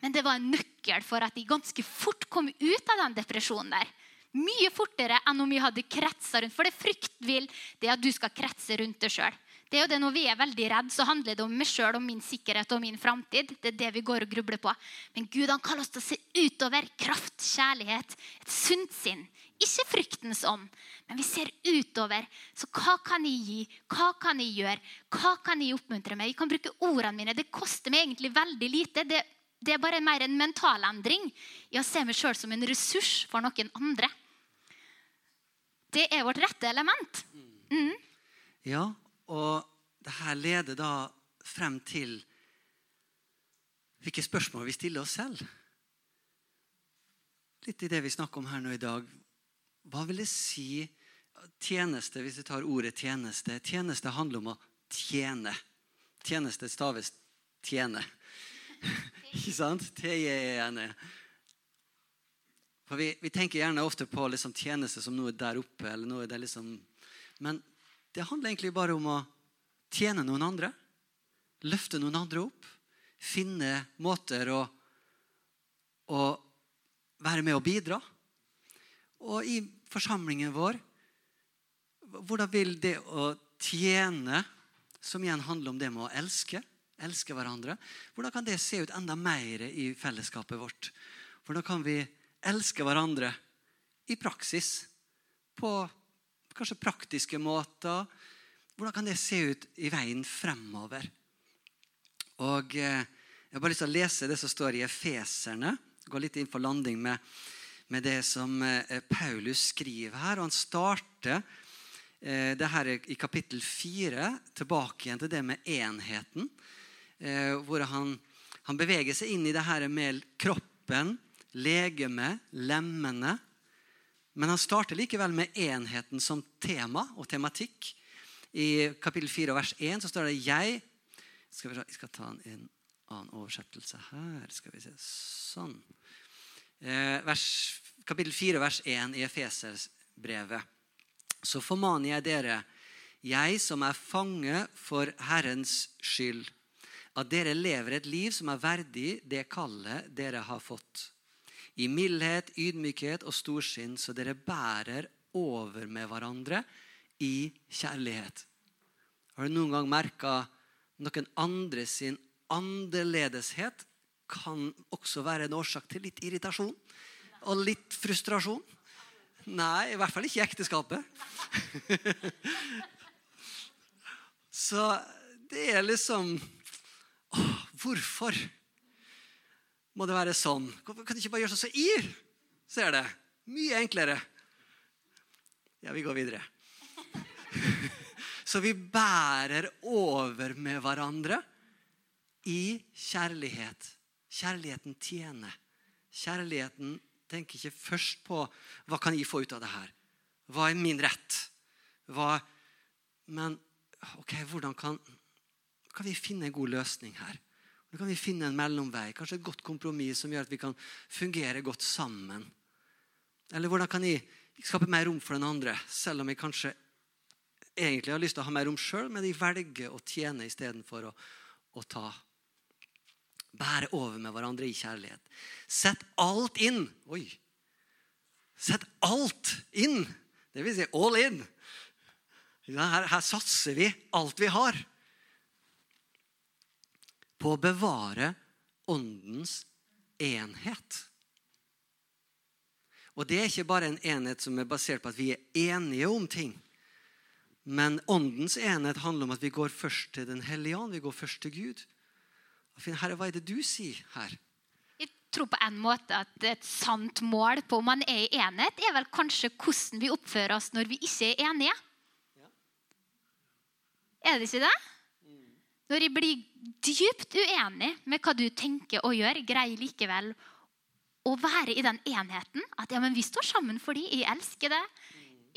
Men det var en nøkkel for at jeg ganske fort kom ut av den depresjonen der. Mye fortere enn om jeg hadde kretsa rundt. For det frykt vil, det at du skal kretse rundt det sjøl. Det er jo det Når vi er veldig redde, så handler det om meg sjøl om min sikkerhet og min framtid. Det er det vi går og grubler på. Men Gud han kaller oss til å se utover kraft, kjærlighet, et sunt sinn. Ikke fryktens ånd, men vi ser utover. Så hva kan jeg gi? Hva kan jeg gjøre? Hva kan jeg oppmuntre med? Jeg kan bruke ordene mine. Det koster meg egentlig veldig lite. Det, det er bare mer en mentalendring i å se meg sjøl som en ressurs for noen andre. Det er vårt rette element. Mm. Ja, og det her leder da frem til hvilke spørsmål vi stiller oss selv. Litt i det vi snakker om her nå i dag. Hva vil det si tjeneste, hvis vi tar ordet tjeneste? Tjeneste handler om å tjene. Tjeneste staves tjene. [laughs] Ikke sant? T-j-e-n-e. For vi, vi, tenker gjerne ofte på liksom tjeneste som noe der oppe. eller noe der liksom... Men det handler egentlig bare om å tjene noen andre. Løfte noen andre opp. Finne måter å, å være med og bidra. Og i forsamlingen vår Hvordan vil det å tjene, som igjen handler om det med å elske, elske hverandre, hvordan kan det se ut enda mer i fellesskapet vårt? Hvordan kan vi elske hverandre i praksis. På kanskje praktiske måter. Hvordan kan det se ut i veien fremover? Og eh, Jeg har bare lyst til å lese det som står i Efeserne. Gå litt inn for landing med, med det som eh, Paulus skriver her. og Han starter eh, det her i kapittel fire tilbake igjen til det med enheten. Hvor han, han beveger seg inn i det her med kroppen legeme, lemmene. Men han starter likevel med enheten som tema og tematikk. I kapittel 4 vers 1 så står det 'jeg' skal vi, jeg skal ta en annen oversettelse her. skal vi se, Sånn. Eh, vers, kapittel 4 vers 1 i Efeserbrevet. Så formaner jeg dere, jeg som er fange for Herrens skyld, at dere lever et liv som er verdig det kallet dere har fått i mildhet, ydmykhet og storsinn, så dere bærer over med hverandre i kjærlighet. Har du noen gang merka noen andre sin annerledeshet kan også være en årsak til litt irritasjon og litt frustrasjon? Nei, i hvert fall ikke i ekteskapet. [laughs] Så det er liksom åh, Hvorfor? Må det være sånn. Kan du ikke bare gjøre sånn som ir? ser det? Mye enklere. Ja, vi går videre. [laughs] Så vi bærer over med hverandre i kjærlighet. Kjærligheten tjener. Kjærligheten tenker ikke først på hva kan jeg få ut av det her. Hva er min rett? Hva, men ok, hvordan kan, kan vi finne en god løsning her? Da kan vi finne en mellomvei, kanskje et godt kompromiss som gjør at vi kan fungere godt sammen. Eller hvordan kan jeg skape mer rom for den andre, selv om jeg kanskje egentlig har lyst til å ha mer rom sjøl, men jeg velger å tjene istedenfor å, å ta. Bære over med hverandre i kjærlighet. Sett alt inn. Oi. Sett alt inn. Det vil si all in. Her, her satser vi alt vi har på å bevare åndens enhet. Og det er ikke bare en enhet som er basert på at vi er enige om ting. Men åndens enhet handler om at vi går først til Den hellige ånd. Vi går først til Gud. Herre, hva er det du sier her? Jeg tror på en måte at et sant mål på om man er i enhet, er vel kanskje hvordan vi oppfører oss når vi ikke er enige. Er det ikke det? Når jeg blir dypt uenig med hva du tenker og gjør, greier likevel å være i den enheten. At ja, men vi står sammen fordi jeg elsker det.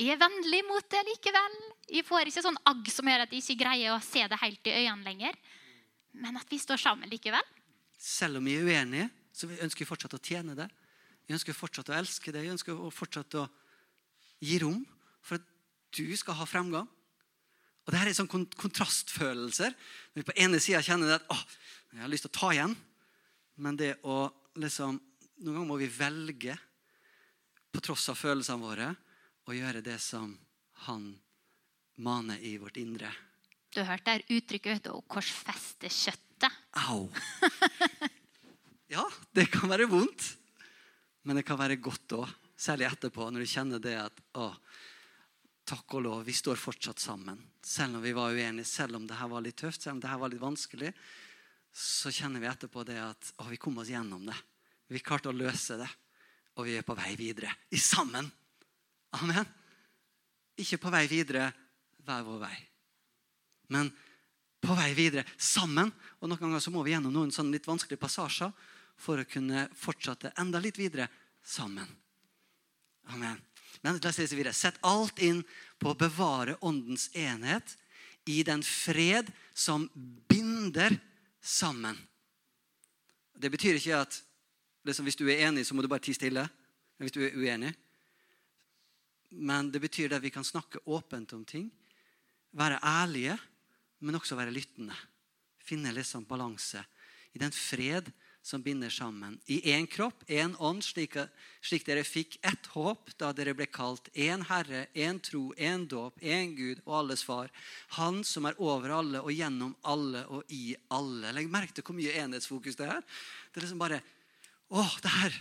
Jeg er vennlig mot det likevel. Jeg får ikke sånn agg som gjør at jeg ikke greier å se det helt i øynene lenger. Men at vi står sammen likevel. Selv om vi er uenige, så vi ønsker vi fortsatt å tjene det. Vi ønsker fortsatt å elske det. Vi ønsker fortsatt å gi rom for at du skal ha fremgang. Og det her er sånn kontrastfølelser. Når vi på ene sida kjenner at å, jeg har lyst til å ta igjen. Men det å liksom Noen ganger må vi velge, på tross av følelsene våre, å gjøre det som han maner i vårt indre. Du har hørt det uttrykket å korsfeste kjøttet. Au! [laughs] Ja, det kan være vondt. Men det kan være godt òg. Særlig etterpå, når du kjenner det at å, takk og lov, vi står fortsatt sammen. Selv om vi var uenige, selv om det her var litt tøft, selv om det her var litt vanskelig, så kjenner vi etterpå det at å, vi kom oss gjennom det. Vi klarte å løse det, og vi er på vei videre. I sammen. Amen. Ikke på vei videre hver vår vei, men på vei videre sammen. Og Noen ganger så må vi gjennom noen sånne litt vanskelige passasjer for å kunne fortsette enda litt videre sammen. Amen. Men la oss lese videre. Sett alt inn på å bevare åndens enhet i den fred som binder sammen. Det betyr ikke at liksom, hvis du er enig, så må du bare tie stille. Hvis du er uenig. Men det betyr at vi kan snakke åpent om ting. Være ærlige, men også være lyttende. Finne litt sånn balanse i den fred som binder sammen. I én kropp, én ånd, slik, slik, dere fikk ett håp da dere ble kalt én Herre, én tro, én dåp, én Gud og alles Far. Han som er over alle og gjennom alle og i alle. Legg merke til hvor mye enhetsfokus det er. Det er liksom bare Å, det her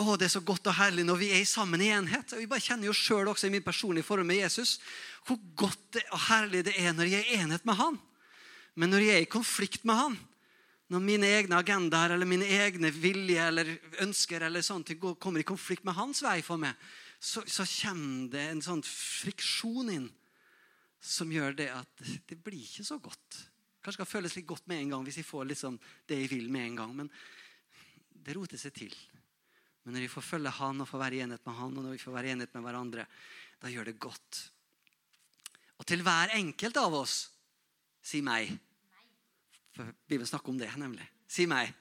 å, det er så godt og herlig når vi er sammen i enhet. Vi bare kjenner jo sjøl også i min personlige forhold med Jesus hvor godt og herlig det er når jeg er i enhet med han. Men når jeg er i konflikt med han, når mine egne agendaer eller mine egne vilje eller ønsker eller sånt kommer i konflikt med hans vei for meg, så, så kommer det en sånn friksjon inn som gjør det at det blir ikke så godt. Kanskje skal føles litt godt med en gang hvis jeg får liksom det jeg vil med en gang. Men det roter seg til. Men når vi får følge Han og får være i enhet med Han, og når vi får være i enhet med hverandre, da gjør det godt. Og til hver enkelt av oss si meg. For Bibelen snakker om det, nemlig. Si meg.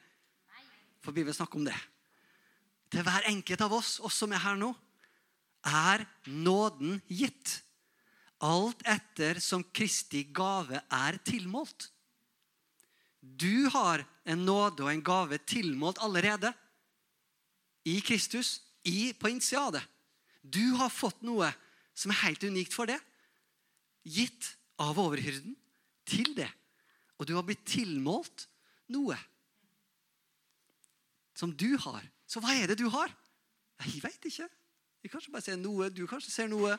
For Bibelen snakker om det. Til hver enkelt av oss, oss som er her nå, er nåden gitt. Alt etter som Kristi gave er tilmålt. Du har en nåde og en gave tilmålt allerede i Kristus i, på innsida av det. Du har fått noe som er helt unikt for det. Gitt av overhyrden til det. Og du har blitt tilmålt noe som du har. Så hva er det du har? Jeg veit ikke. Jeg kanskje bare ser noe, du kanskje ser noe.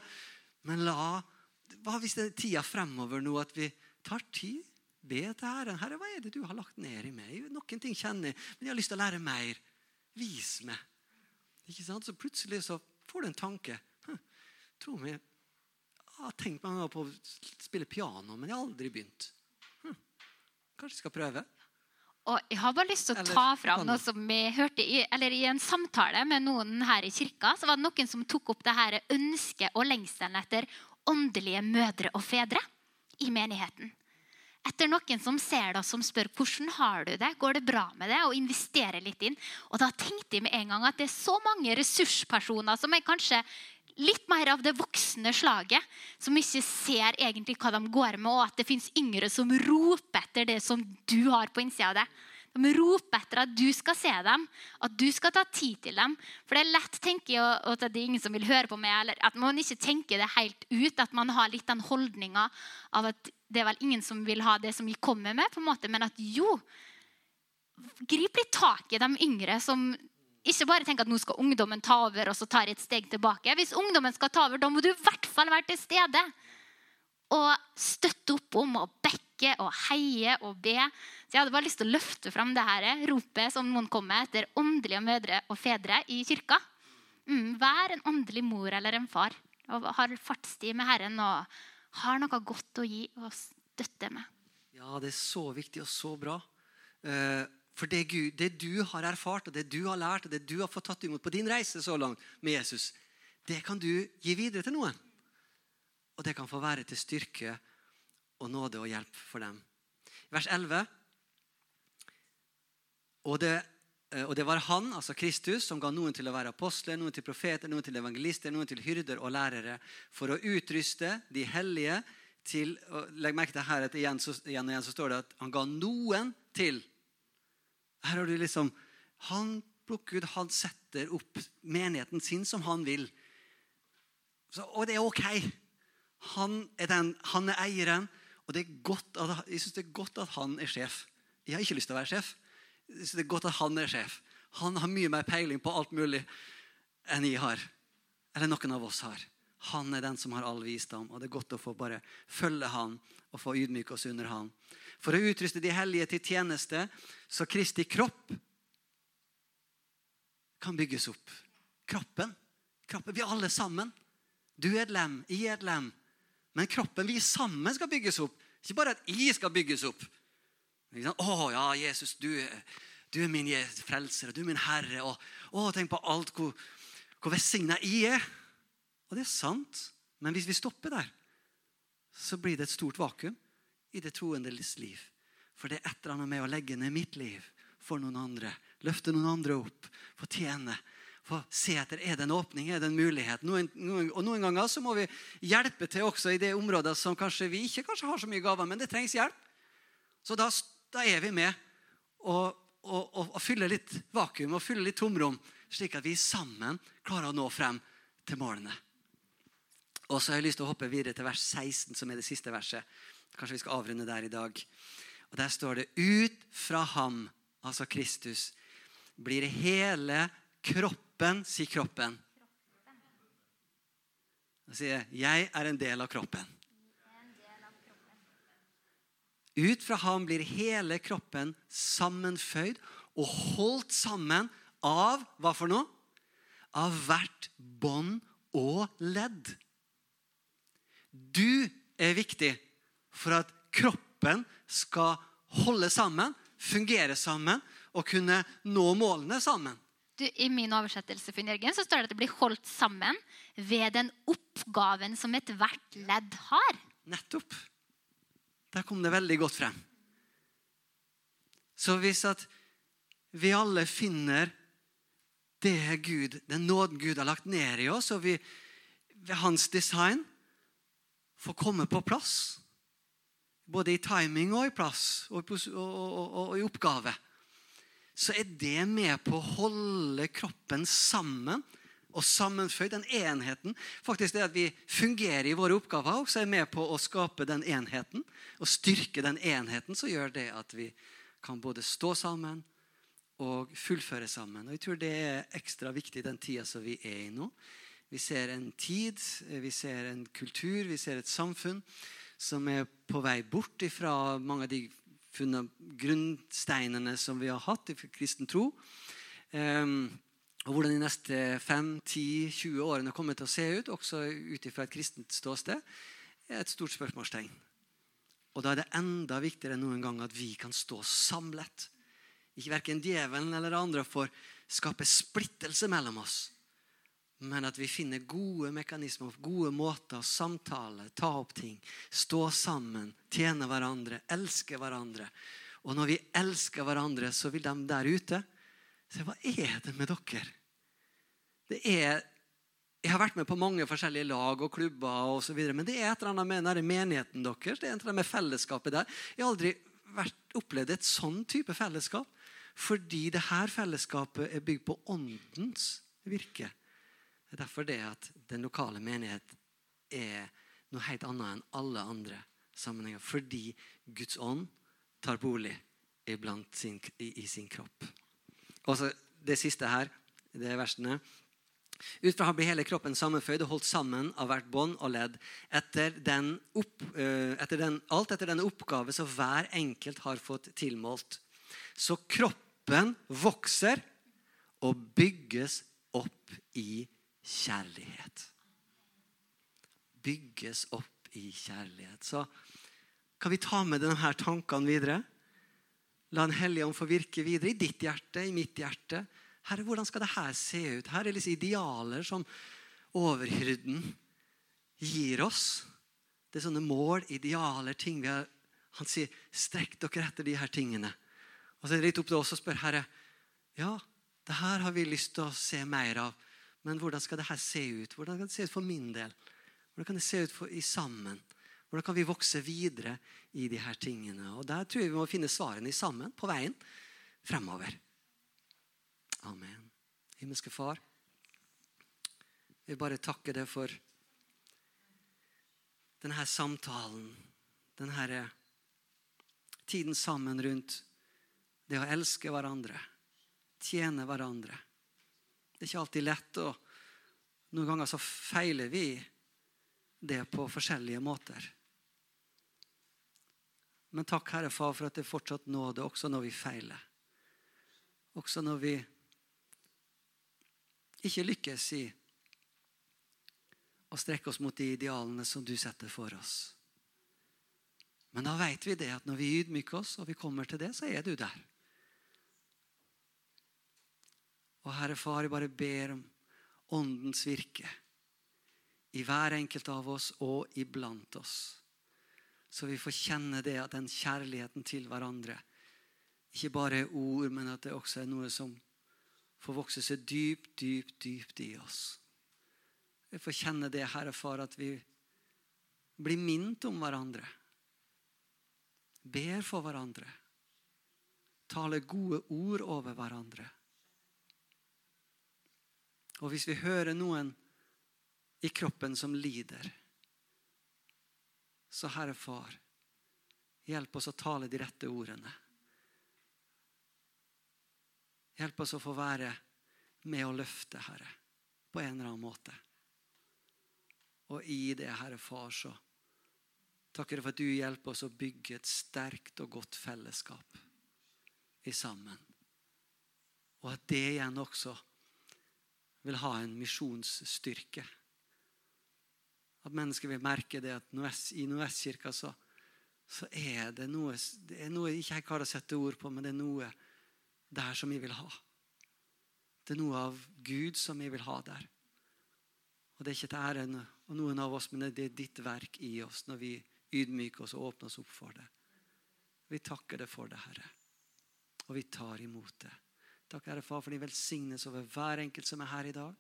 Men la Hva hvis det er tida fremover nå at vi tar tid? Be til Herren. Herre, hva er det du har lagt ned i meg? Noen ting kjenner jeg, men jeg har lyst til å lære mer. Vis meg. Ikke sant? Så plutselig så får du en tanke. Tror meg, jeg har tenkt ganger på å spille piano, men jeg har aldri begynt. Kanskje skal prøve? Og Jeg har bare lyst til å ta fram noe som vi hørte i, eller i en samtale med noen her i kirka. så var det Noen som tok opp det her ønsket og lengselen etter åndelige mødre og fedre i menigheten. etter noen som ser det, som spør hvordan har du det, går det bra med det, og investerer litt inn. Og da tenkte jeg med en gang at det er så mange ressurspersoner som jeg kanskje litt mer av det voksne slaget, som ikke ser egentlig hva de går med, og at det fins yngre som roper etter det som du har på innsida av deg. De roper etter at du skal se dem, at du skal ta tid til dem. For det er lett tenker jeg, at det er ingen som vil høre på meg, eller at man ikke tenker det helt ut. At man har litt den holdninga av at det er vel ingen som vil ha det som vi kommer med, på en måte, men at jo Grip litt tak i de yngre som ikke bare tenke at nå skal ungdommen ta over og så tar et steg tilbake. Hvis ungdommen skal ta over, da må du i hvert fall være til stede. Og støtte opp om og bekke og heie og be. Så Jeg hadde bare lyst til å løfte fram det her ropet som noen kom med etter åndelige mødre og fedre i kirka. Mm, vær en åndelig mor eller en far og har fartstid med Herren og har noe godt å gi og støtte med. Ja, det er så viktig og så bra. Eh, For det, Gud, det du har erfart, og det du har lært, og det du har fått tatt imot på din reise så langt med Jesus, det kan du gi videre til noen. Og det kan få være til styrke og nåde og hjelp for dem. Vers 11. Og det, eh, og det var han, altså Kristus, som ga noen til å være apostler, noen til profeter, noen til evangelister, noen til hyrder og lærere, for å utruste de hellige til og Legg merke til her at igjen, så, igjen og igjen så står det at han ga noen til. Her har du liksom Han plukker ut, han setter opp menigheten sin som han vil. Så, og det er ok. Han er, den, han er eieren, og det er godt at, jeg syns det er godt at han er sjef. Jeg har ikke lyst til å være sjef. Jeg synes det er godt at han er sjef. Han har mye mer peiling på alt mulig enn jeg har. Eller noen av oss har. Han er den som har all visdom, og det er godt å få bare følge han og få ydmyke oss under han. For å utruste de hellige til tjeneste, så Kristi kropp kan bygges opp. Kroppen. kroppen. Vi er alle sammen. Du er et lem, jeg er et lem. Men kroppen vi sammen skal bygges opp. Ikke bare at jeg skal bygges opp. Å oh, ja, Jesus, du, du er min frelser, og du er min herre. Og, å, tenk på alt hvor, hvor velsigna jeg er. Og det er sant. Men hvis vi stopper der, så blir det et stort vakuum i det troendes liv. For det er et eller annet med å legge ned mitt liv for noen andre. Løfte noen andre opp. Få tjene. Få se etter er det en åpning, er det en mulighet. Noen, noen, og noen ganger så må vi hjelpe til også i det området som kanskje vi ikke kanskje har så mye gaver, men det trengs hjelp. Så da, da er vi med og, og, og, og fyller litt vakuum og fyller litt tomrom, slik at vi sammen klarer å nå frem til målene. Og så har jeg lyst til å hoppe videre til vers 16, som er det siste verset. Kanskje vi skal avrunde der i dag. Og Der står det ut fra ham, altså Kristus, blir hele kroppen, si kroppen. Da sier jeg, jeg er en del av kroppen. Ut fra ham blir hele kroppen sammenføyd og holdt sammen av hva for noe? Av hvert bånd og ledd. Du er viktig for at kroppen skal holde sammen, fungere sammen og kunne nå målene sammen. Du, I min oversettelse Jørgen, så står det at det blir holdt sammen ved den oppgaven som ethvert ledd har. Nettopp. Der kom det veldig godt frem. Så hvis at vi alle finner det Gud, den nåden Gud har lagt ned i oss, og vi ved hans design får komme på plass, både i timing og i plass og, i oppgave, så er det med på å holde kroppen sammen og sammenføyd, den enheten. Faktisk det at vi fungerer i våre oppgaver, også er med på å skape den enheten. Og styrke den enheten, så gjør det at vi kan både stå sammen og fullføre sammen. Og jeg tror det er ekstra viktig i den tida som vi er i nå. Vi ser en tid, vi ser en kultur, vi ser et samfunn som er på vei bort fra mange av de funnet grunnsteinene som vi har hatt i kristen tro. Um, og hvordan de neste 5-10-20 årene kommer til å se ut, også ut fra et kristent ståsted, er et stort spørsmålstegn. Og da er det enda viktigere enn noen gang at vi kan stå samlet. Ikke Verken djevelen eller andre får skape splittelse mellom oss. Men at vi finner gode mekanismer, gode måter å samtale, ta opp ting, stå sammen, tjene hverandre, elske hverandre. Og når vi elsker hverandre, så vil de der ute se hva er det med dere? Det er jeg har vært med på mange forskjellige lag og klubber, og så videre, men det er et eller annet med denne menigheten deres. det er et eller annet med fellesskapet der. Jeg har aldri vært, opplevd et sånn type fellesskap. Fordi det her fellesskapet er bygd på åndens virke. Det er derfor det at den lokale menighet er noe helt annet enn alle andre sammenhenger. Fordi Guds ånd tar bolig sin, i, i, sin kropp. Og så Det siste her, det er versene. Ut fra ham blir hele kroppen sammenføyd og holdt sammen av hvert bånd og ledd etter, den opp, uh, etter den, alt etter den oppgave som hver enkelt har fått tilmålt. Så kroppen vokser og bygges opp i kjærlighet. Bygges opp i kjærlighet. Så kan vi ta med denne tankene videre? La Den hellige ånd få virke videre i ditt hjerte, i mitt hjerte Herre, hvordan skal dette se ut? Her er disse idealer som overhyrden gir oss. Det er sånne mål, idealer, ting vi har Han sier, 'Strekk dere etter de her tingene'. Og så er det litt opp til oss å spørre Herre, ja, det her har vi lyst til å se mer av. Men hvordan skal det her se ut? Hvordan kan det se ut for min del? Hvordan kan det se ut for, i sammen? Hvordan kan vi vokse videre i de her tingene? Og Der tror jeg vi må finne svarene i sammen på veien fremover. Amen. Himmelske Far, jeg bare takke deg for denne samtalen, denne tiden sammen rundt det å elske hverandre, tjene hverandre. Det er ikke alltid lett, og noen ganger så feiler vi det på forskjellige måter. Men takk, Herre Far, for at det fortsatt nåde også når vi feiler. Også når vi ikke lykkes i å strekke oss mot de idealene som du setter for oss. Men da vet vi det at når vi ydmyker oss og vi kommer til det, så er du der. Og Herre Far, jeg bare ber om åndens virke i hver enkelt av oss og iblant oss. Så vi får kjenne det at den kjærligheten til hverandre ikke bare er ord, men at det også er noe som får vokse seg dypt, dypt, dypt i oss. Vi får kjenne det, Herre Far, at vi blir minnet om hverandre. Ber for hverandre. Taler gode ord over hverandre. Og hvis vi hører noen i kroppen som lider, så Herre Far, hjelp oss å tale de rette ordene. Hjelp oss å få være med å løfte, Herre, på en eller annen måte. Og i det, Herre Far, så takker jeg for at du hjelper oss å bygge et sterkt og godt fellesskap i sammen. Og at det igjen også vil ha en misjonsstyrke. At mennesker vil merke det at i Nordvestkirka så, så er det noe, det er noe jeg ikke klarer å sette ord på, men det er noe der som vi vil ha. Det er noe av Gud som vi vil ha der. Og Det er ikke til ære og noen av oss, men det er ditt verk i oss når vi ydmyker oss og åpner oss opp for det. Vi takker deg for det, Herre. Og vi tar imot det. Takk, Herre Far, for din velsignelse over hver enkelt som er her i dag.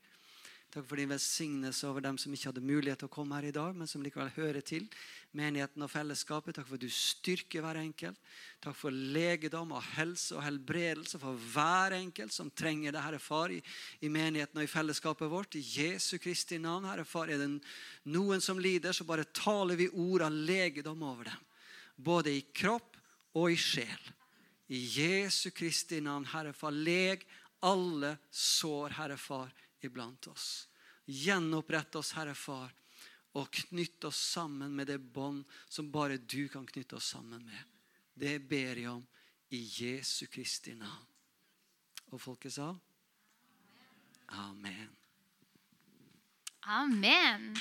Takk for din velsignelse over dem som ikke hadde mulighet til å komme her i dag, men som likevel hører til menigheten og fellesskapet. Takk for at du styrker hver enkelt. Takk for legedom og helse og helbredelse for hver enkelt som trenger det, Herre Far, i, i menigheten og i fellesskapet vårt. I Jesu Kristi navn, Herre Far, er det noen som lider, så bare taler vi ord av legedom over dem. Både i kropp og i sjel. I Jesu Kristi navn, Herre Far, leg alle sår, Herre Far iblant oss. Gjenopprett oss, Herre Far, og knytt oss sammen med det bånd som bare du kan knytte oss sammen med. Det ber jeg om i Jesu Kristi navn. Og folket sa? Amen. Amen.